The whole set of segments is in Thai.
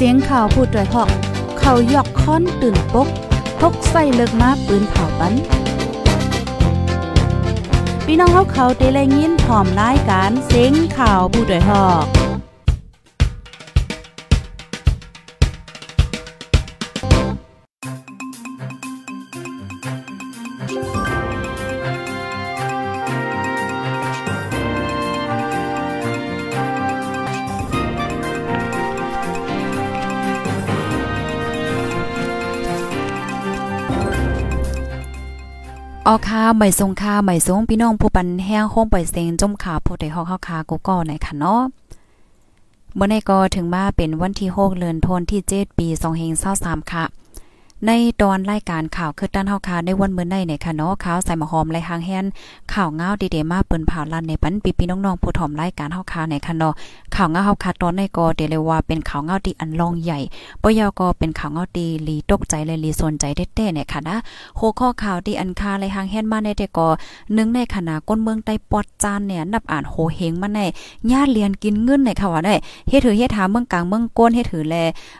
เสียงข่าวพูดด้วยหอก เขายอกค้อนตื่นปกพกใส่เลิกมาปืนเผาปันพี่น้องเขาเขาเตะแลยินพร้อมรายการเสียงข่าวผู้ด้วยหอก ออค่ะใหม่ทรงค่ะใหม่ทรงพี่น้องผู้ปันแห้งโฮมปล่อยเสียงจมขาผู้ใดฮอกเฮาคากูก็ไหนค่ะเนาะเมื่อในก็ถึงมาเป็นวันที่6เดือนธันวาคมที่7ปี2523ค่ะ ในตอนรายการข่าวคือด้านเฮาคาในวันมื้อในเนี่ยค่ะเนาะข่าวใส่หมอหอมแลหางแฮนข่าวเงาดีๆมาเปิ้นผ่าลั่นในปันปีๆน้องๆผู้ถอมรายการเฮาคาในค่ะเนาะข่าวเงาเฮาคาตอนในก็เดเลยว่าเป็นข่าวเงาที่อันลองใหญ่บ่ยาวก็เป็นข่าวเงาดีลีตกใจและลีสนใจเด้ๆเนี่ยค่ะนะหัวข้อข่าวที่อันคาแลหางแฮนมาในแต่ก็นึงในคณะก้นเมืองใต้ปอดจานเนี่ยนับอ่านโหเฮงมาในญาติเรียนกินเงินในค่ะว่าได้เฮ็ดถือเฮ็ดหาเมืองกลางเมืองก้นเฮ็ดถือแล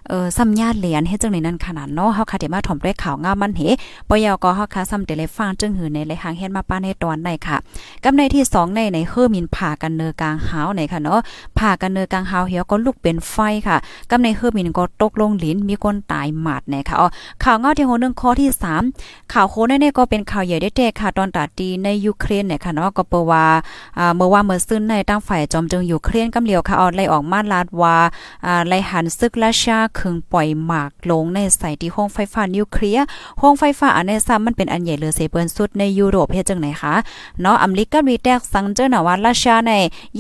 เอ่อซ้ำญาติเรียนเฮ็ดจังในนั้นขนาดเนาะเฮาคาได้มาถ่อมด้วยข่าวง่ามันเหปยอก็ฮอกคาซ้ำเตเลฟังจึงหือในเลยหางเฮ็ดมาป้าในตอนในค่ะกำในที่2ในในเฮอมินผ่ากันเนอกลางหาวในค่ะเนาะผ่ากันเนอกลางหาวเหี่ยวก็ลุกเป็นไฟค่ะกำในเฮอมินก็ตกลงลิ้นมีคนตายหมาดในค่ะอ๋อข่าวเงาที่โหนึงข้อที่ 3 ข่าวโคในเนี่ยก็เป็นข่าวใหญ่ได้แท้ค่ะตอนตาดีในยูเครนเนี่ยค่ะเนาะก็เปว่าอ่าเมื่อว่าเมื่อซึนในตั้งฝ่ายจอมจึงยูเครนกำเหลียวค่ะออไล่ออกมาลาดว่าอ่าไล่หันซึกราชาคึงปล่อยหมากลงในใส่ที่ห้องไฟฟ้านิวเคลียร์ห้องไฟฟ้าอันนี้ซ้ำมันเป็นอันใหญ่เลยเสเปิ้นสุดในยุโรปเฮ็ดจังไหนคะเนาะอเมริกามีแตกสังเจอหนาว่าราชาใน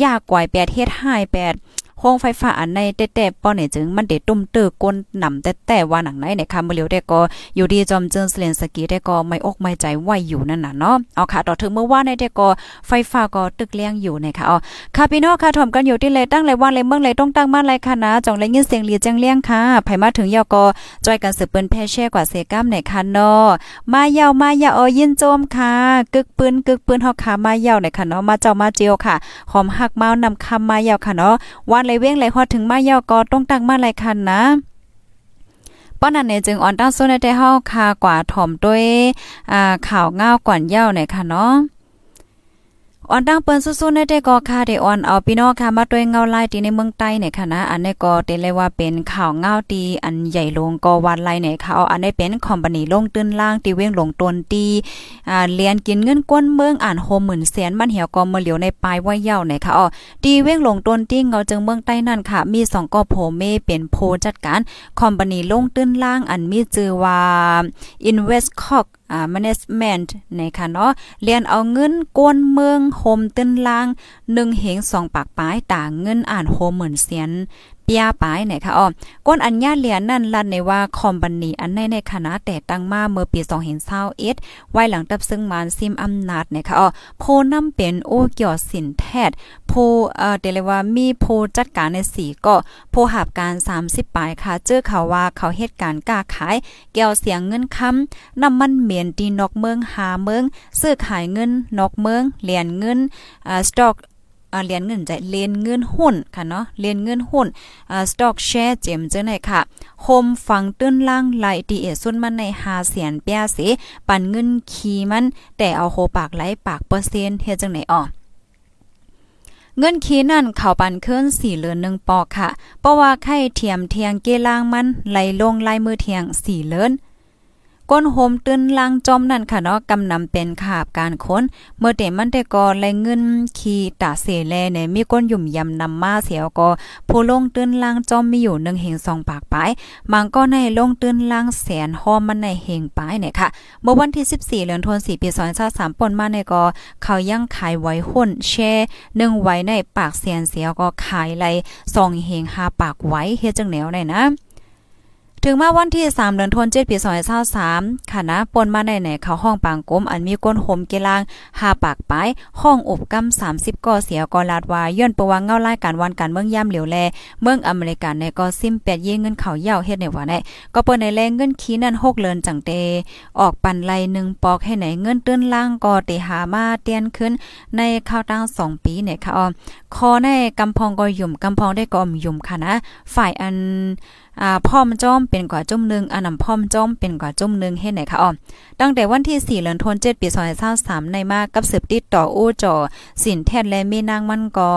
ยากกว่า8เฮ็ด5 8 โรงไฟฟ้าอันในแต่แต่ป้อเนี่ยจึงมันเด็ดตุ้มเตอก้นนำแต่แต่ว่าหนังไหนเนี่ยค่ะเมื่อเร็วได้ก็อยู่ดีจอมเจิงสเลนสกีได้ก็ไม่อกไม่ใจไหวอยู่นั่นน่ะเนาะเอาค่ะต่อถึงเมื่อว่าในได้ก็ไฟฟ้าก็ตึกเลี้ยงอยู่นะคะอ๋อค่ะพี่น้องค่ะถ่อมกันอยู่ที่เลยตั้งเลยว่าเลยเมืองเลยต้องตั้งมาเลยค่ะนะจ่องเลยยินเสียงเรียจังเลี้ยงค่ะไผมาถึงยอก็จอยกันสืบปืนแพ่แช่กว่าเซกัมในค่ะเนาะมาเยาวมาเยาวยินโจมค่ะกึกปืนกึกปืนเฮาค่ะมายาวในค่ะเนาะมาเจ้ามาเจียวค่ะหอมหักเมานำคำมายาวค่ะเนาะวันเลยเว้งเลยฮอดถึงมาเยาก็ต้องตั้งมาหลายคันนะป้อนนั้นเนี่ยจึงออนตั้งโซนได้เฮาคากว่าถ่อมด้วยอ่าข่าวง่าวก่อนเย้าเนี่ยค่ะเนาะ ออนตั้งเปิ้นสู้ๆในแต่ก็ค่ะได้ออนเอาพี่น้องค่ะมาด้วยเงาไลายที่ในเมืองใต้เนี่ยค่ะนะอันนี้ก็เตเลยว่าเป็นข่าวเงาตีอันใหญ่ลงก็วันไล่เนี่ยค่ะอันนี้เป็นคอมพานีลงตื้นล่างตีเว้งลงตนตีอ่าเรียนกินเงินก้นเมืองอ่านโฮมหมื่นแสนมันเหี่ยวก็มาเหลียวในปลายว่าเย้าเนี่ยค่ะอ๋อตีเว้งลงตนตีเงาจึงเมืองใต้นั่นค่ะ มี2ก็โพเมเป็นโพจัดการคอมพานีลงตื้นล่างอันมีชื่อว่า Invest Cock อ่า management นะคะเนาะเรียนเอาเงินกวนเมืองโฮมตึ้นลาง1เหง2ปากปลายต่างเงินอ่านโฮมเหมือนเสียน ปียปายเนี่ยค่ะอ๋อก้นอัญญาเหรียญนั่นลั่นในว่าคอมบันนีอันในในคณะแต่ตั้งมาเมื่อปี2021ไว้หลังตับซึ่งมานซิมอำนาจเนี่ยค่ะอ๋อโพนำเป็นโอเกี่ยวสินแทดโพเอ่อเดลว่ามีโพจัดการในสีก็โพหับการ 30ปลายค่ะ เจอเขาว่าเขาเหตุการณ์กล้าขาย แก้วเสียงเงินคำน้ำมันเหมียนตีนอกเมืองหาเมืองซื้อขายเงินนอกเมืองเหรียญเงินอ่าสต็อก อ่าเรียนเงินใจเรียนเงินหุ้นค่ะเนาะเรียนเงินหุ้นอ่าสต็อกแชร์เจมเจ้าไหนค่ะโฮมฟังตื้นล่างไหลดีเอสุนมันใน5เสียนเปียเสปันเงินคีมัน แต่เอาโฮปากไหลปากเปอร์เซ็นต์เฮ็ดจังไหนอ๋อเงินคีนั่นเข่าปันเคลื่อนสี่เลือนหนึ่งปอกค่ะ เพราะว่าไข่เทียมเทียงเกล่างมันไหลลงลายมือเทียงสี่เลือน ก้นโฮมตื้นลางจอมนั่นค่ะเนาะกำนำเป็นขาบการค้น เมื่อเต็มันแต่ก็แลเงินขี่ตาเสแลเนี่ยมีก้นหยุ่มยำนำมาเสียวก็ผู้ลงตื้นลางจอมมีอยู่1เฮง2ปากปลายมันก็ในลงตื้นลางแสนห้อมมันในเฮงปลายเนี่ยค่ะ เมื่อวันที่ 14เดือนธันวาคมปี2023ปนมาในก็เขายังขายไว้หุ้นแชร์1ไว้ในปากแสนเสียวก็ขายไหล2เฮง5ปากไว้เฮ็ดจังแนวได้นะ ถึงมาวันที่ 3 เดือนธันวาคมปี2023ค่ะนะปนมาในไหนเขาห้องปางกลมอันมีก้นโหมเกลาง5ปากปลายห้องอบกำ30ก่อเสียก่อลาดวาย้อนประวังเงาลายการวันการเมืองย่ำเหลียวแล เมืองอเมริกันในก็ซิมแปดเย่เงินเขาเย่าเฮ็ดในว่าไหนก็เปิ้นในแรงเงินขี้นั่น6เลินจังเตออกปันไล1ปอกให้ไหนเงินตื้นล่างก็เตหามาเตียนขึ้นในข้าวตั้ง2ปีเนี่ยค่ะอ๋อคอในกำพองก็ยุ่มกำพองได้ก็ยุ่มค่ะนะฝ่ายอัน อ่าพ่อมจ้อมเป็นกว่าจุ่มนึงอันนำพ่อมจ้อมเป็นกว่าจุ่มนึงเฮ็ดไหนคะอ๋อตั้งแต่วันที่4เดือนธันวาคมปี2023ในมากกับสืบติดต่อโอ้จอสินแทนและมีนางมันก็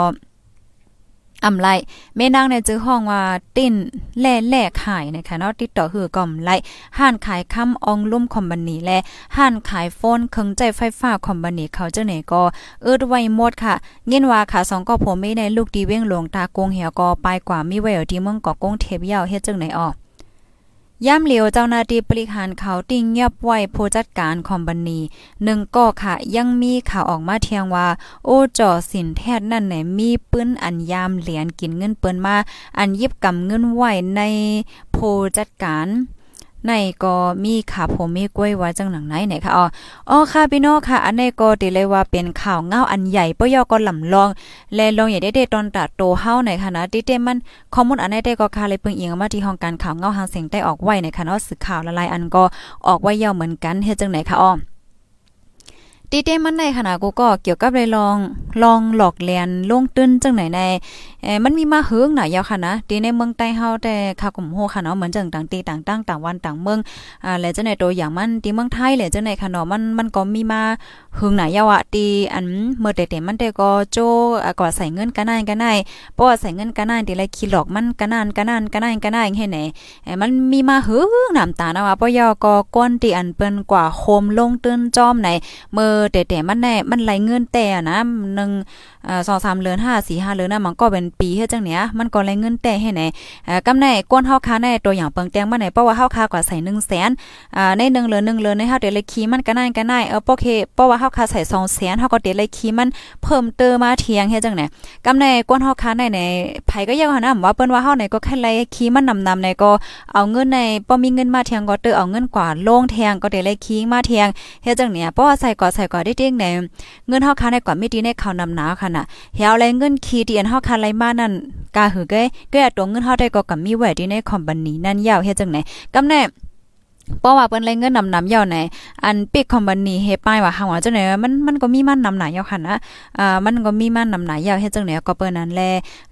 อำไลแม่นางในจื้อห้องว่าติ้นแล่แล่ขายนะคะเนาะติดต่อหือก่อมไลห้านขายคำอองลุ่มคอมบันีและห้านขายโฟนเครื่องใจไฟฟ้าคอมบันีเขาเจ้าไหนก็เอิดไว้หมดค่ะเงินว่าค่ะสองก็ผมไม่ในลูกดีเว้งหลวงตากงเหี่ยวก็ไปกว่ามีไว้ที่เมืองเกาะกงเทพยาวเฮ็ดจังไหนออก ย่ำเหลียวเจ้าหน้าที่บริหารเขาติ่งเงียบไว้ผู้จัดการคอมบันีหนึ่งก็ค่ะยังมีข่าวออกมาเทียงว่า โอ้จอสินแทดนั่นไหนมีปื้นอันยามเหรียญกินเงินเปิ้นมา อันยิบกำเงินไว้ในผู้จัดการ ในก็มีขาผมมีกล้วยว่าจังหนังไหนไหนค่ะอ๋ออ๋อค่ะพี่น้องค่ะ อันนี้ก็ติเลยว่าเป็นข่าวเงาอันใหญ่ปยอก็ลำลอง และลองอย่าได้เดตอนตัดโตเฮาในค่ะนะติเตมันข้อมูลอันนี้ได้ก็ค่ะเลยเพิ่งอิงมาที่ห้องการข่าวเงาหางเสียงได้ออกไว้ในค่ะเนาะสื่อข่าวละลายอันก็ออกไว้ยาวเหมือนกันเฮ็ดจังไหนค่ะอ๋อ ตีเต้มันในขณะกูก็เกี่ยวกับเลยลองลองหลอกเลียนลงตื้นจังไหนในเอมันมีมาเฮืองหน่ะยาวค่ะนะตีในเมืองใต้เฮาแต่ค่ะกุ่มโฮค่ะเนาะเหมือนจังต่างตีต่างตั้งต่างวันต่างเมืองอ่าแล้วจังไหนตัวอย่างมันตีเมืองไทยแหละจังไหนค่ะเนาะมันมันก็มีมาเฮืองหน่ะยาวอะตีอันเมื่อแต่ๆมันแต่ก็โจก็ใส่เงินกันนายกันนายเพราะว่าใส่เงินกันนายตีไรขี้หลอกมันกันนานกันนานกันนายกันนายให้ไหนเอมันมีมาเฮืองน้ำตานะว่าปยอก็ก้นตีอันเปิ้นกว่าโคมลงตื้นจอมไหนเมื่อแต่แต่มันแน่มันไหลเงินแต่นะหนึ่งสองสามเดือนห้าสี่ห้าเดือนนะมันก็เป็นปีเฮ็ดจังเนี้ยมันก็ไหลเงินแต่ให้ไหนกำในก้นเฮาค้าในตัวอย่างเปิงแตงมาไหนเพราะว่าเฮาค้ากว่าใส่หนึ่งแสนอ่าในหนึ่งเดือนหนึ่งเดือนในเฮาเดียวเลคีมันก็น่าก็น่าเออโอเคเพราะว่าเฮาค้าใส่สองแสนเฮาก็เดียวเลคีมันเพิ่มเติมมาเทียงเฮ็ดจังไหนกำในก้นเฮาค้าในในไผก็ยังนะว่าเปิ้นว่าเฮาไหนก็แค่ไล่คีมันนำนำในก็เอาเงินในบ่มีเงินมาเทียงก็เตอเอาเงินกว่าลงแทงก็เดลยคีมาเทียงเฮ็ดจังเนี้ยเพราะว่าใส่ก่อใส่ก่อได้เด้งในเงินเฮาคาในกว่าไม่ดีในข่าวนำหนาค่ะน่ะเฮาแลเงินคีดเดียนเฮาคาไรมานั่นกาหือเก้เก้ตัวเงินเฮาได้ก็กับมีไว้ดีในคอมบันนีนั่นยาวเฮ็ดจังไหนกำแน่ เพราะว่าเปิ้นไรเงินนำนำยาวไหนอันปิกคอมพานีเฮป้ายว่าหาว่าจังไหนมันมันก็มีมันนำหนายาวค่ะนะอ่ามันก็มีมันนำหนายาวเฮ็ดจังไหนก็เปิ้นนั้นแล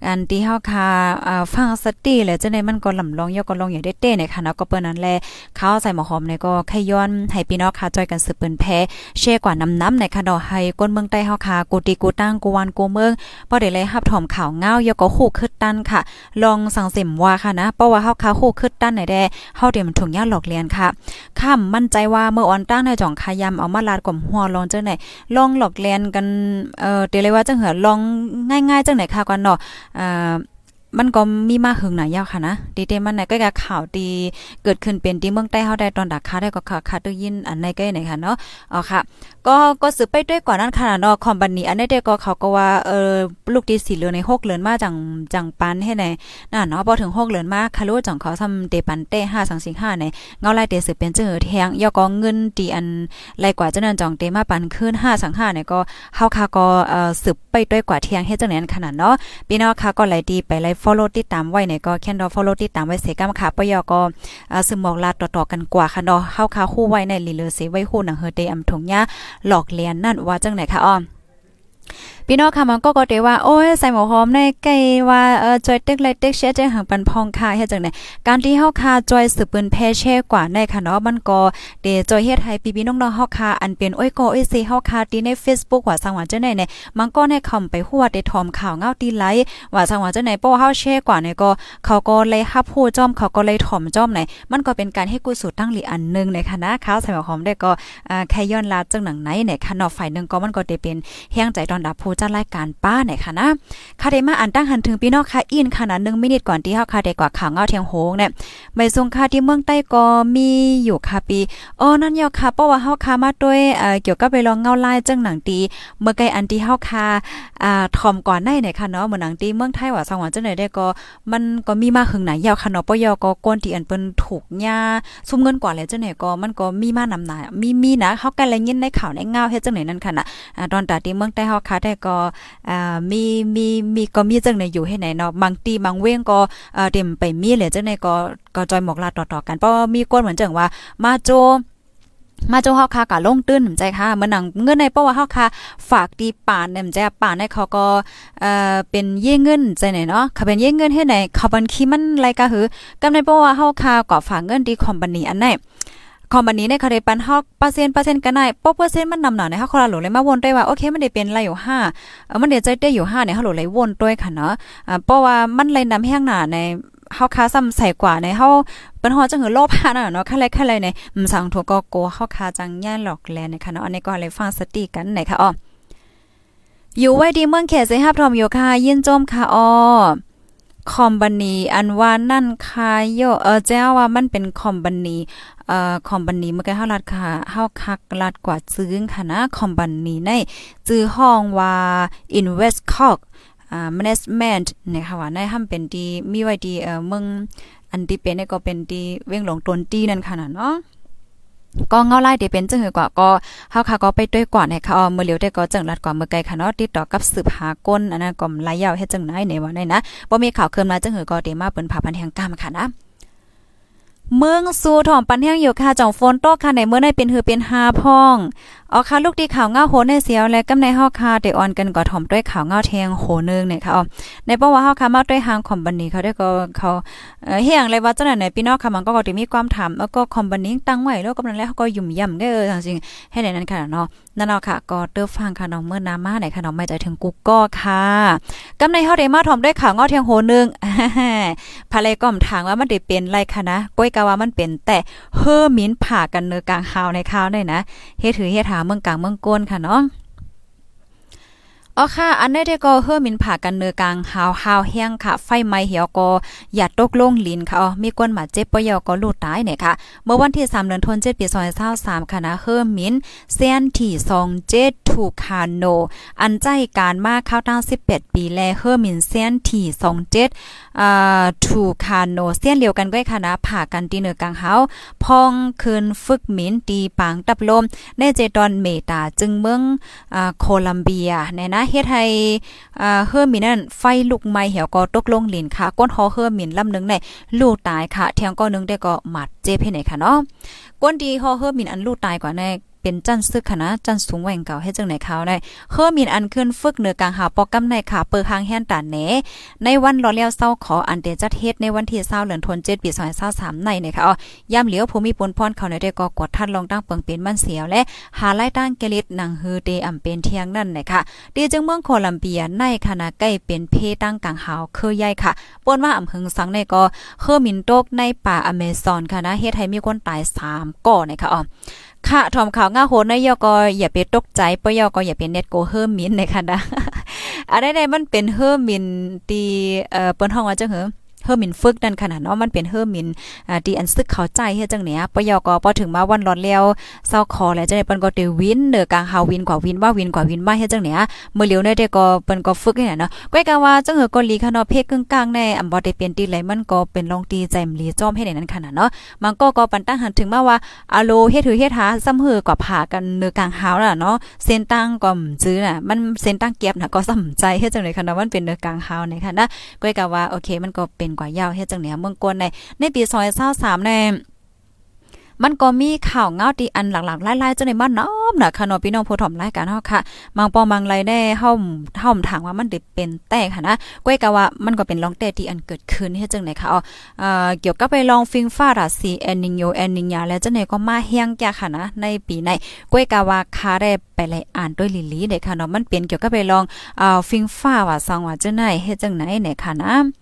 อันที่เฮาคาอ่าฟังสติแหละจังได๋มันก็ลำลองยอก็ลองอย่างได้เต้ในค่ะนะก็เปิ้นนั้นแลเข้าใส่หมอหอมเนี่ยก็แค่ย้อนให้พี่น้องค่ะจอยกันสืบเปิ้นแพ้แชร์กว่านำน้ำในค่ะดอกให้ก้นเมืองใต้เฮาค่ะกูติกูตั้งกูวันกูเมืองบ่ได้เลยรับถอมข่าวเงายอก็ฮู้คึดตันค่ะ ลองสังเสมว่าค่ะนะเพราะว่าเฮาคาฮู้คึดตันไหนแดเฮาเดี๋ยวมันถุงยาหลอกเลียนค่ะข้ามั่นใจว่าเมื่อออนตั้งในจ่องขายำเอามาลาดกลมหัวลองจังไหนลองหลอกแลนกันเอ่อเดี๋ยวเลยว่าจังเหือลองง่ายๆจังไหนค่ะก่อนเนาะอ่า มันก็มีมาหึงหนายาวค่ะนะดีเตมันไหนก็จะข่าวดีเกิดขึ้นเป็นที่เมืองใต้เฮาได้ตอนดักคาได้ก็ค่ะค่ะตึยินอันในใกล้ไหนค่ะเนาะอ๋อค่ะ ก็ก็สืบไปด้วยกว่านั้นค่ะเนาะคอมบันนี้อันนี้เด็กก็เขาก็ว่าเออลูกดีสีเหลือใน6เดือนมาจังจังปันให้ไหนน่ะเนาะพอถึง6เดือนมาคารุจังเขาทำเตปันเต้5 2 4 5ในเงาไล่เตสืบเป็นเจอแทงยอก็เงินตีอันไล่กว่าเจังนั้นจองเตมาปันขึ้น5 2 5เนี่ยก็เฮาค่ะก็เอ่อสืบไปด้วยกว่าเทียงเฮ็ดจังนั้นขนาดเนาะพี่น้องค่ะก็ไล่ดีไปไล่ follow ติดตามไว้เนี่ยก็แค่นดอ follow ติดตามไว้เสกำค่ะปยอก็ซึมมอกลาต่อๆกันกว่าค่ะเนาะเฮาค่ะคู่ไว้ในลีเลอเสไว้คู่หนังเฮอเตอำถงยะหลอกเลียนนั่นว่าจังไหนคะอ้อ พี่น้องค่ะมันก็ก็เตว่าโอ้ยใส่หมูหอมในไก่ว่าเออจอยเต็กเลยเต็กเชียจังหังปันพองค่ะเฮ็ดจังได๋การที่เฮาค่ะจอยสืบปืนแพ่แช่กว่าในค่ะเนาะมันก็เดจอยเฮ็ดให้พี่ๆน้องๆเฮาค่ะอันเป็นโอ้ยก็โอ้ยสิเฮาค่ะตีใน Facebook ว่าสังว่าจังได๋เนี่ยมันก็ในคำไปหัวได้ทอมข่าวเงาตีไลว่าสังว่าจังได๋เพราะว่าเฮาแช่กว่าเนี่ยก็เขาก็เลยรับผู้จ้อมเขาก็เลยถ่อมจ้อมไหนมันก็เป็นการให้กุศลตั้งหลีอันนึงในค่ะนะข้าวใส่หอมได้ก็อ่าแค่ย้อนลาจังหนังไหนเนี่ยค่ะเนาะฝ่ายนึงก็มันก็ได้เป็นแห้งใจตอนดับผู้จัดรายการป้าไหนค่ะนะค่ะได้มาอ่านตั้งหันถึงพี่น้องค่ะอินขนาด1มินิทก่อนที่เฮาค่ะได้กว่าข่าวเงาเทียงโหงเนี่ยไม่ทรงค่าที่เมืองใต้ก็มีอยู่ค่ะปีอ๋อนั่นยอค่ะเพราะว่าเฮาค่ะมาด้วยเอ่อเกี่ยวกับไปลองเงาลายจังหนังตีเมื่อไกลอันที่เฮาค่ะอ่าถ่อมก่อนได้เนี่ยค่ะเนาะเหมือนหนังตีเมืองไทยว่าสังหวะจังได๋ได้ก็มันก็มีมาหึงหนยาวค่ะเนาะปยก็ก้นที่อันเปิ้นถูกหญ้าซุมเงินกว่าแล้วจังได๋ก็มันก็มีมานำหนามีมีนะเฮากันเลยยินในข่าวในเงาเฮ็ดจังได๋นั่นค่ะน่ะตอนตาที่เมืองใต้เฮาค่ะได้ก็อ่ามีมีมีก็มีจังในอยู่ให้ไหนเนาะบางตีบางเว้งก็เอ่อเต็มไปมีเลยจังในก็ก็จอยหมอกลาต่อๆกันเพราะมีก้นเหมือนจังว่ามาโจมาเจ้าเฮาค่ะกะลงตื้นใจค่ะเมื่อนังเงินในเพราะว่าเฮาค่ะฝากดีป่านเนี่ยใจป่านในเขาก็เอ่อเป็นเย่เงินใจไหนเนาะเขาเป็นเย่เงินให้ไหนเขาบัญชีมันไรก็คือกำในเพราะว่าเฮาค่ะก็ฝากเงินดีคอมพานีอันไหน คอมบันนี้ในคาเดปันฮอกเปอร์เซ็นต์เปอร์เซ็นต์กันได้ปอเปอร์เซ็นต์มันนำหนาในเฮาคอลาหลเลยมาวนได้ว่าโอเคมันได้เป็นไรอยู่5เออมันได้ใจได้อยู่5เนี่ยเฮาหลเลยวนด้วยค่ะเนาะอ่าเพราะว่ามันเลยนำแห้งหนาในเฮาค้าซ้ำใส่กว่าในเฮาเปิ้นฮอจังหือโลภาน่ะเนาะค่าไรค่าไรในมสังถูกก็โกเฮาค้าจังย่านหลอกแลนะคะเนาะอันนี้ก็เลยฟังสติกันไหนค่ะอ้ออยู่ไว้ดีเมืองเขตสิฮับทอมอยู่ค่ะยินจมค่ะอ้อ คอมบานีอันว่านั่นค่ะโยเออเจ้าว่ามันเป็นคอมบานีเอ่อคอมบานีเมื่อกี้เฮารัดค่ะเฮาคักรัดกว่าซื้อค่ะนะคอมบานีในจื้อห้องว่า Invest Corp อ่า management นะคะว่าในห้ามเป็นดีมีไว้ดีเอ่อเมืองอันที่เป็นก็เป็นดีเว้งหลงตนตีนั่นค่ะเนาะ ก็เงาไล่เดเป็นจังหือกว่าก็เฮาค่ะก็ไปด้วยกว่าในี่ยค่ะเมื่อเหลียวได้ก็จังรัดกว่าเมื่อไกลค่ะเนาะติดต่อกับสืบหาก้นอันนั้นก็หลายยาวเฮ็ดจังไหนในว่าได้นะบ่มีข่าวเคิมมาจังหือก็เดมาเปิ้นผ่าพันแห่งกามค่ะนะเมืองสู่ถ่อมปันแห้งอยู่ค่ะจ่องฝนตกค่ะในเมื่อในเป็นหือเป็นหาพ่อง ออค่ะลูกดีข่าวเงาโหในเสียวและกำในเฮาค่ะได้ออนกันก็ถ่อมด้วยข่าวเงาแทงโหนึงเนี่ยค่ะในเพราะว่าเฮาค่ะมาด้วยหางคอมบันนีเขาได้ก็เขาเฮียงเลยว่าจังไหนพี่น้องค่ะมันก็ก็มีความถามแล้วก็คอมบันนี้ตั้งไว้แล้วกำลังแล้วเขาก็ยุ่มย่ำเด้อจริงๆให้ในนั้นค่ะเนาะนั่นเนาะค่ะก็เด้อฟังค่ะน้องเมื่อนามาไหนค่ะน้องไม่ใจถึงกูก็ค่ะกำในเฮาได้มาถ่อมด้วยข่าวเงาแทงโหนึงภายเลยก็ถามว่ามันได้เป็นไรค่ะนะก้อยกะว่ามันเป็นแต่เฮอมินผ่ากันเนื้อกลางข่าวในข่าวได้นะเฮ็ดถือเฮ็ดหาเมืองกลางเมืองก้นค่ะเนาะ อ๋อค่ะ อันนี้ได้ก็เฮือมินผ่ากันเนือกลางหาวหาวแห้งค่ะ ไฟไหม้เหี่ยวก็อย่าตกลงลินค่ะ อ๋อ มีกวนมาเจ็บปยอก็ลูดตายเนี่ยค่ะ เมื่อวันที่3เดือนธันวาคมปี2023ค่ะนะเฮือมินเซียนที่27ถูกคาโน อันใจการมากเข้าตั้ง18 ปีแลเฮือมินเซียนที่27อ่าถูกคาโนเซียนเดียวกันก็ค่ะนะผ่ากันตีเนือกลางเฮาพองคืนฝึกมินตีปางตับลมในเจดอนเมตาจึงเมืองอ่าโคลัมเบียแน่นะเฮ็ดให้อ่าเฮือมินนั่นไฟลุกไหม้เหี่ยวก็ตกลงหลินค่ะ ก้นหอเฮือมินลำนึงในลูกตายค่ะแทงก็นึงได้ก็หมัดเจ็บให้ไหนค่ะเนาะก้นดีหอเฮือมินอันลูกตายกว่าใน เป็นจันซึกค่ะนะจันสูงแหว่งเก่าให้จังไหนเขาได้เฮือมินอันขึ้นฝึกเหนือกลางหาปอกำในค่ะเปิดหางแฮนตาแหนในวันรอเลี้ยวเศร้าขออันเดจัดเฮ็ดในวันที่20เดือนธันวาคมปี2023ในนะคะอ๋อย่ำเหลียวภูมิปนพรเขาในได้ก็กดทัดลงตั้งเปิงเป็นมันเสียวและหาไล่ตั้งเกลิดนังฮือเตอำเป็นเที่ยงนั่นนะคะดีจึงเมืองโคลัมเบียในคณะใกล้เป็นเพตั้งกลางหาวคือใหญ่ค่ะปนว่าอำเภอสังในก็เฮือมินโตกในป่าอเมซอนค่ะนะเฮ็ดให้มีคนตาย3ก่อนะคะอ๋อ ค่ะทอมข่าวง่าโหนนายยก็อย่าไปตกใจปยอก็อย่าเป็นเน็ตโกเฮิร์มินนะค่ะนะอะไรใดมันเป็นเฮิร์มินตีเอ่อเปิ้นห้องว่าจังเหรอ เฮอร์มินฝึกนั่นขนาดเนาะมันเป็นเฮอร์มินอ่าที่อันซึกเข้าใจเฮ็ดจังเนี้ยปยก็พอถึงมาวันร้อนแล้วเศร้าคอแล้วจังได๋เปิ้นก็ได้วินเด้อกลางหาวินกว่าวินว่าวินกว่าวินมาเฮ็ดจังเนี้ยเมื้อเหลียวได้แต่ก็เปิ้นก็ฝึกให้เนาะก้อยกะว่าจังเฮอก็ลีค่ะเนาะเพกกึ่งกลางแน่อำบ่ได้เป็นตีไหลมันก็เป็นลองตีใจมลีจอมให้ในนั้นขนาดเนาะมันก็ก็ปันตั้งหันถึงมาว่าอะโลเฮ็ดถือเฮ็ดหาซ้ำเฮอกว่าผ่ากันเนื้อกลางหาวน่ะเนาะเส้นตั้งก็ซื้อน่ะมันเส้นตั้งเก็บน่ะก็สำใจเฮ็ดจังได๋ค่ะเนาะมันเป็นเนื้อกลางหาวในค่ะนะก้อยกะว่าโอเคมันก็เป็นกว่ายาวเฮ็ดจังเนี่ยเมืองกวนในในปี2023ในมันก็มีข่าวเงาตีอันหลักๆไล่ๆจนในบ้านน้อมนะค่ะนาะพี่น้องผู้ถมรายการเฮาค่ะมังปอมังไรได้เฮาเฮาถามว่ามันด้เป็นแต่ค่ะนะก้อยกะว่ามันก็เป็นลองแต่ที่อันเกิดขึ้นเฮ็ดจังได๋ค่ะเอ่อเกี่ยวกับไปลองฟิงฟ้าราศีแอนนิโยแอนนิญาแล้วจังได๋ก็มาเฮียงแก่ค่ะนะในปีในก้อยกะว่าคาได้ไปไล่อ่านด้วยลิลีเด้ค่ะเนาะมันเป็นเกี่ยวกับไปลองเอ่อฟิงฟ้าว่าซองว่าจังได๋เฮ็ดจังไหนเนี่ยค่ะนะ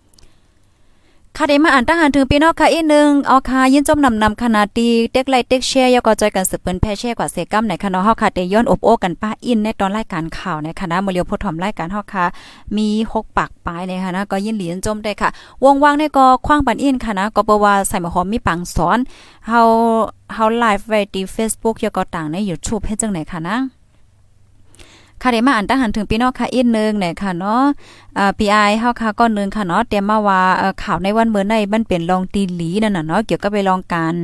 ค่ะเดมาอ่านตั้งหันถึงพี่น้องค่ะอีกนึงเอาค่ะยินจมนำนำขนาดดีเต็กไลเต็กแชร์ยก็จอยกันสืบเปิ้นแพ่แชร์กว่าเซกัมในคณะเฮาค่ะเตย้อนอบโอ้กันป้าอินในตอนรายการข่าวในคณะมเลียวพดถอมรายการเฮาค่ะมี6ปากปลายในคณะก็ยินหลียนจมได้ค่ะ วงว่างในก็คว้างปันอินค่ะนะก็บ่ว่าใส่หมอหอมมีปังสอนเฮาเฮาไลฟ์ไว้ที่ Facebook ยก็ต่างใน YouTube เฮ็ดจังไหนค่ะนะ ค่ะได้มาอันตั้งหันถึงพี่น้องค่ะอีกนึงเนี่ยค่ะเนาะอ่า PI เฮาค่ะก็นึงค่ะเนาะเตรียมมาว่าข่าวในวันเมื่อในมันเป็นลองตีหลีนั่นน่ะเนาะเกี่ยวกับไปลองการ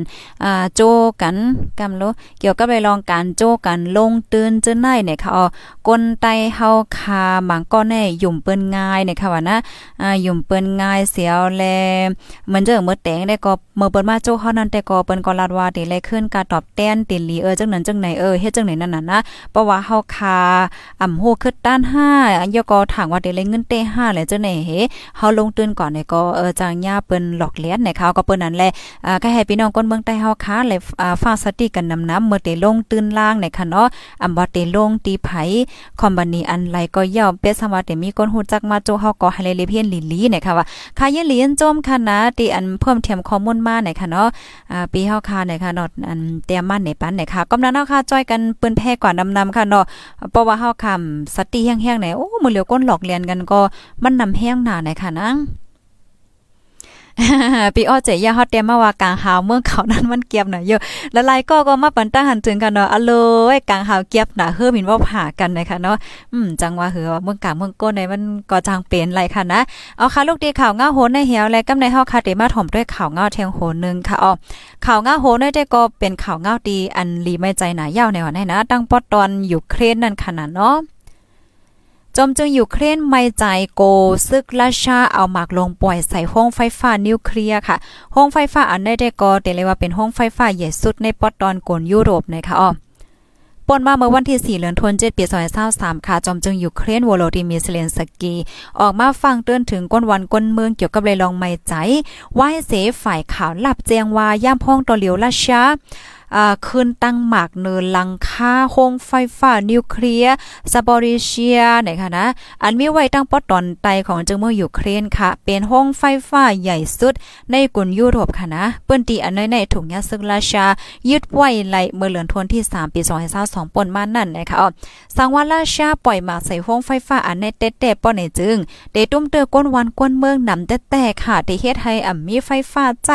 อ่าโจกันกำโลเกี่ยวกับไปลองการโจกันลงตื่นเจอไหนเนี่ยค่ะอ๋อกนไตเฮาคาบางก็แน่ยุ่มเปิ้นง่ายเนี่ยค่ะว่านะอ่ายุ่มเปิ้นง่ายเสียวแลเหมือนเจอเมื่อแตงได้ก็เมื่อเปิ้นมาโจเฮานั้นแต่ก็เปิ้นก็ลาดว่าติเลยขึ้นการตอบแทนติลีเออจังนั้นจังไหนเออเฮ็ดจังไหนนั่นน่ะนะเพราะว่าเฮาคาอ่ำโหขึ้นด้าน5อันยก็ถางว่าได้เลยเงินเต้5แล้วจังไหนเฮเฮาลงตื่นก่อนเนี่ยก็เออจางย่าเปิ้นหลอกเลียนในเขาก็เปิ้นนั่นแหละอ่าก็ให้พี่น้องคนเมืองใต้เฮาค้าเลยอ่าฟ้าสติกันนำน้ำเมื่อเตลงตื่นล่างในค่ะเนาะอำบ่เตลงตีไผคอมบันนีอันไรก็ย่อมเป็ดสมาเตมีคนฮู้จักมาโจเฮาก็ให้เลยเพียนลีลีเนี่ยค่ะว่าค่าเลีนจมค่ะนะที่อันเพิ่มเติมข้อมูลมาเนี่ยค่ะเนาะอ่าปีเฮาค่ะเนี่ยค่ะเนาะอันเตรียมมาในปันเนี่ยค่ะกำนันเฮาค่ะจ้อยกันปืนแพ้กว่านำๆค่ะเนาะเพราะว่าเฮาคำสติแห้งๆไหนโอ้มือเหลียวก้นหลอกเรียนกันก็มันนำแห้งหนาไหนค่ะนะ ปีอ้อเจยาฮอดเตมมาว่ากลางหาวเมืองเขานั้นมันเกียบหน่อยเยอะละลายก็ก็มาปันตั้งหันถึงกันเนาะอโลยกลางหาวเกียบหนาเฮือมินว่าผ่ากันนะคะเนาะอืมจังว่าเหือเมืองกลางเมืองก้นในมันก็จางเป็นไรค่ะนะเอาค่ะลูกดีข่าวเงาโหนในเหี่ยวและกำในเฮาค่ะเตมาถ่อมด้วยข่าวเงาแทงโหนึงค่ะอ๋อข่าวเงาโหนได้ก็เป็นข่าวเงาดีอันลีไม่ใจหนายาวในวันนี้นะตั้งปอดตอนอยู่เครนนั่นขนาดเนาะ จมจึงอยู่เครนไม่ใจโกซึกราชาเอาหมากลงปล่อยใส่ห้องไฟฟ้านิวเคลียร์ค่ะ ห้องไฟฟ้าอันได้ได้ก็เตเลยว่าเป็นห้องไฟฟ้าใหญ่สุดในปอดตอนกลยุโรปนะคะอ้อปนมาเมื่อวันที่ 4เดือนธันวาคมปี2023ค่ะ จอมจึงยูเครนวโลดิมีเซเลนสกี ออกมาฟังเตือนถึงก้นวันก้นเมืองเกี่ยวกับเลยลองไม่ใจว่าให้เสฝ่ายข่าวหลับแจ้งว่าย่ามพ้องตอเหลียวราชา ขึ้นตั้งหมากเนินลังค่าโฮงไฟฟ้านิวเคลียร์ซาบอริเชียนะคะนะอันมีไว้ตั้งปอตอนไตของจังเมืองยูเครนค่ะ เป็นห้องไฟฟ้าใหญ่สุดในกลุ่มยุโรปค่ะนะเปิ้นตีอันในถุงยาซึกราชา ยึดไว้ไหลเมื่อเลือนทวนที่ 3 ปี2022ปนมานั่นนะคะอ๋อสังวาราชาปล่อยมาใส่ห้องไฟฟ้าอันในเต๊ะๆป้อในจึงเดตุ้มเตอก้นวันก้นเมืองนำแต่แต่ค่ะที่เฮ็ดให้อ่ำมีไฟฟ้าใจ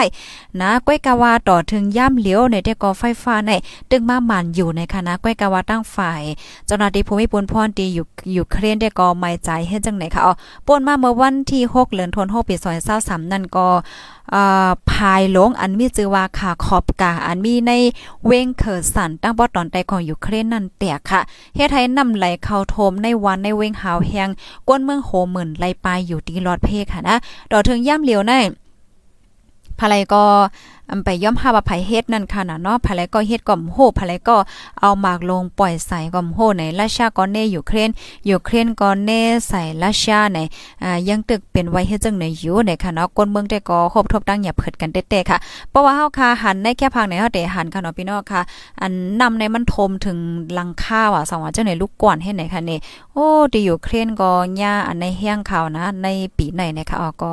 นะก้อยกาวาต่อถึงย่ามเหลียวในเตกอไฟฟ้าในตึงมาหมันอยู่ในคณะก้อยกาวาตั้งฝ่ายเจ้าหน้าที่ภูมิพลพรดีอยู่อยู่เครียนได้ก็ไม่ใจเฮ็ดจังไหนค่ะอ๋อป่นมาเมื่อวันที่6เดือนธันวาคมปี2023นั่นก็อ่าภายหลงอันมีชื่อว่าค่ะขอบกาอันมีในเวงเคิร์สันตั้งปอตอนใตของยูเครนนั่นแตกค่ะเฮ็ดให้นำไหลเข้าโทมในวันในเวงหาวแฮงก้นเมืองโหหมื่นไหลปลายอยู่ที่ลอดเพค่ะนะดอถึงย่ำเหลียวในภายก็ อำไปย่อมหาว่าไผเฮ็ดนั่นค่ะนะเนาะภายก็เฮ็ดก่อมโหภายก็เอาหมากลงปล่อยใส่ก่อมโหในราชาก็เนยูเครนยูเครนก็เนใส่ราชาในอ่ายังตึกเป็นไว้เฮ็ดจังในอยู่ในค่ะเนาะคนเมืองแต่ก็ครบทบตั้งอย่าเผิดกันเต้ๆค่ะเพราะว่าเฮาค่ะหันในแค่พังในเฮาได้หันค่ะเนาะพี่น้องค่ะ อันนำในมันทมถึงลังค่าว่ะสว่าเจ้าในลูกก่อนให้ไหนค่ะนี่โอ้ดีอยู่เครนก็ย่าอันในเฮียงข่าวนะในปีไหนนะคะอ๋อก็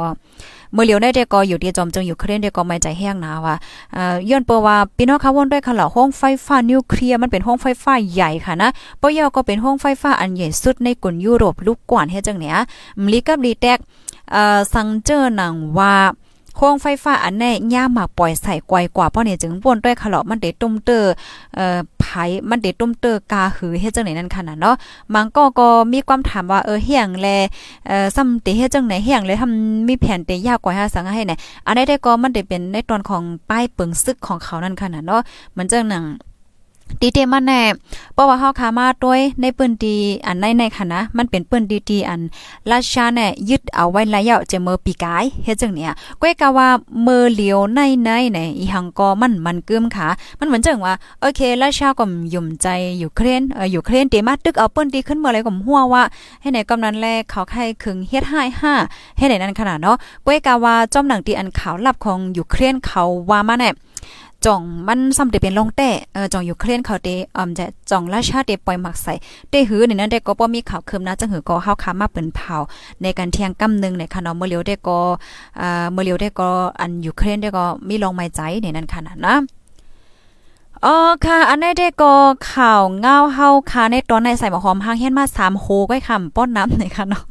เมื่อเหลียวได้เดก็อยู่ที่จอมจึงอยู่เครนเดก็ไม่ใจแห้งนะว่าอ่าย้อนเปว่าพี่น้องค่ะวนด้วยค่ะเหล่าห้องไฟฟ้านิวเคลียร์มันเป็นห้องไฟฟ้าใหญ่ค่ะนะปยอก็เป็นห้องไฟฟ้าอันใหญ่สุดในกลุ่มยุโรปลูกกว่านเฮ็ดจังเนี้ยมลีกับลีแตกเอ่อสังเจอหนังว่าโครงไฟฟ้าอันแน่ย่าหมากปล่อยใส่กวยกว่าเพราะเนี่ยจึงป่นด้วยขะเลาะมันเดตุ้มเตอเอ่อ มันเดตุ้มเตอกาหือเฮ็ดจังไหนนั่นค่ะนะเนาะมังก็ก็มีความถามว่าเออเฮียงแลเอ่อซ้ำเตเฮ็ดจังไหนเฮียงเลยทำมีแผนเตยากกว่าหาสังให้ไหนอันใดได้ก็มันได้เป็นในตอนของป้ายเปิงซึกของเขานั่นค่ะนะเนาะมันจังหนัง ดีเตมันแน่เพราะว่าเฮาคามาด้วยในปืนดีอันในในค่ะนะ มันเป็นปืนดีดีอันราชาแน่ยึดเอาไว้ระยะจะเมอปีกายเฮ็ดจังเนี่ยก้อยกะว่าเมอเหลียวในในในอีหังก็มันมันกึมค่ะ มันเหมือนจังว่าโอเคราชาก็ยุ่มใจอยู่เครนเอออยู่เครนเตมาตึกเอาปืนดีขึ้นเมื่อไรก็หัวว่าให้ไหนกำนันแลเขาใครขึงเฮ็ดให้ห้าให้ไหนนั้นขนาดเนาะก้อยกะว่าจอมหนังตีอันขาวลับของอยู่เครนเขาว่ามาแน่ จ่องมันซ้ำเตเป็นลงแต่เออจ่องอยู่เครนเขาเตอ่อมจะจ่องราชาเตปล่อยหมักใส่เตหือในนั้นได้ก็บ่มีข่าวคืมนะจังหือก็เฮาค้ามาเปิ้นเผาในการเที่ยงกำนึงในค่ะเนาะเมื่อเลียวได้ก็อ่าเมื่อเลียวได้ก็อันอยู่เครนได้ก็มีลงไม้ใจในนั้นค่ะนะอ๋อค่ะ อันนี้ได้ก็ข่าวเงาเฮาค่ะในตอนในใส่หมอหอมห้างเฮียนมา3โฮก้อยคำป้อนน้ำในค่ะเนาะ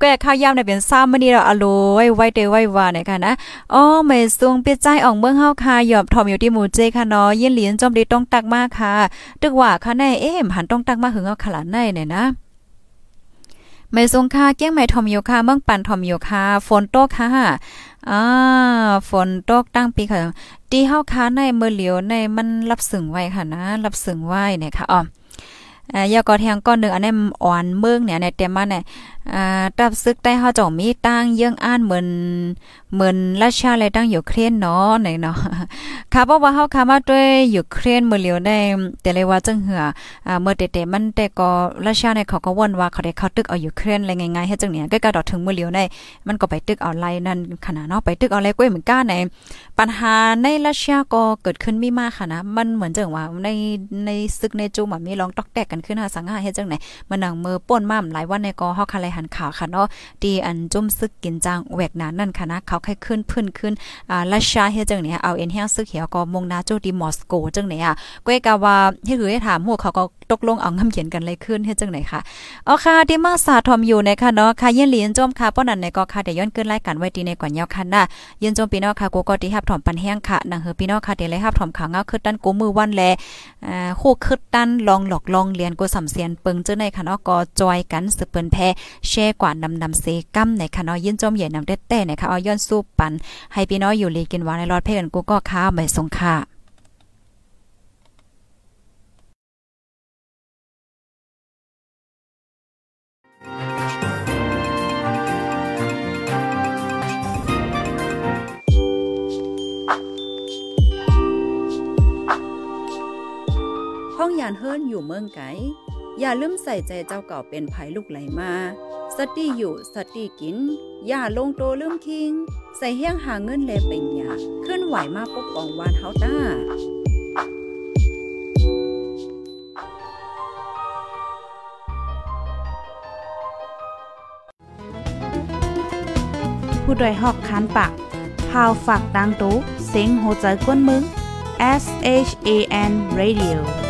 ก็อยากข้าวยามในเป็นซ้ำมื้อนี้เราอโลไว้ไว้เตไว้ว่าเนี่ยค่ะนะอ๋อไม่สูงเปียใจออกเมืองเฮาค่ะหยอบถอมอยู่ที่หมู่เจค่ะเนาะยินเหรียญจอมดีต้องตักมากค่ะตึกว่าค่ะแน่เอ๊ะหันต้องตักมาหึงเอาขลาดในเนี่ยนะไม่ทรงค่าเกี้ยงไม่ทอมโยค่ะเมืองปันทอมโยค่ะฝนตกค่ะอ่าฝนตกตั้งปีค่ะตีเฮาค้าในเมื่อเหลียวในมันรับสึงไว้ค่ะนะ รับสึงไว้เนี่ยค่ะอ๋อยากอแทงก้อนหนึ่งอันนี้อ่อนเมืองเนี่ยในเต็มมาเนี่ยอ่าตับซึกได้เฮาจ่องมีตั้งเยื่องอ่านเหมือนเหมือนราชาอะไรตั้งอยู่เครนเนาะไหนเนาะค่ะเพราะว่าเฮาคามาด้วยอยู่เครนเมื่อเหลียวได้แต่เลยว่าจังเหืออ่าเมื่อเตๆมันแต่ก็ราชาเนี่ยเขาก็ว่นว่าเขาได้เข้าตึกเอาอยู่เครนอะไรง่ายๆเฮ็ดจังเนี่ยก็กระดอถึงเมื่อเหลียวได้มันก็ไปตึกเอาไล่นั่นขนาดเนาะไปตึกเอาไล่ก้อยเหมือนกันในปัญหาในราชาก็เกิดขึ้นมีมากค่ะนะมันเหมือนจังว่าในในซึกในจูมันมีร้องตอกแตกกันขึ้นหาสังหาเฮ็ดจังไหนมันหนังมือป่นมาหลายวันในก็เฮาคาไลหันข่าวค่ะเนาะดีอันจุ่มซึกกินจางแหวกนานนั่นค่ะนะเขาค่อยขึ้นพื้นขึ้นอ่าราชาเฮจังเนี่ยเอาเอ็นเฮียซึกเหี่ยวก็มงนาโจดีมอสโกจังเนี่ยก้อยกะว่าเฮ็ดคือให้ถามหัวเขาก็ ตกลงเอางำเขียนกันเลยขึ้นเฮ็ดจังไหนค่ะเอาค่ะที่มาสาทอมอยู่ในค่ะเนาะค่ะเย็นเหรียญจมค่ะป้อนั้นในก็ค่ะเดี๋ยวย้อนขึ้นรายการไว้ดีในก่อนยาวคันนะเย็นจมพี่น้องค่ะกูก็ที่ฮับถอมปันแห้งค่ะนังเฮอพี่น้องค่ะเดี๋ยวเลยฮับถอมขาเงาคือตั้นกูมือวันแลอ่าคู่คือตั้นลองหลอกลองเรียนกูสำเสียนเปิงเจ้าในค่ะเนาะก็จอยกันสืบเปิ้นแพ้แช่กว่านำนำเซกัมในค่ะเนาะเยินจมใหญ่นำเด็ดแต่นะคะเอาย้อนสู้ปันให้พี่น้องอยู่ลีกินหวานในรอดเพ่กันกูก็ค้าไม่สงค่า ห้องยานเฮิรนอยู่เมืองไกอย่าลืมใส่ใจเจ้าเก่าเป็นภัยลูกไหลมาสติอยู่สติกิน อย่าลงโตลืมคิง ใส่เฮี้ยงหาเงินแลเป็นยาขึ้นไหวมาปกป้องวานเฮาต้าผู้ดยหอกคันปากพาวฝากดังตู้เซ็งโหใจกวนมึง S H A N Radio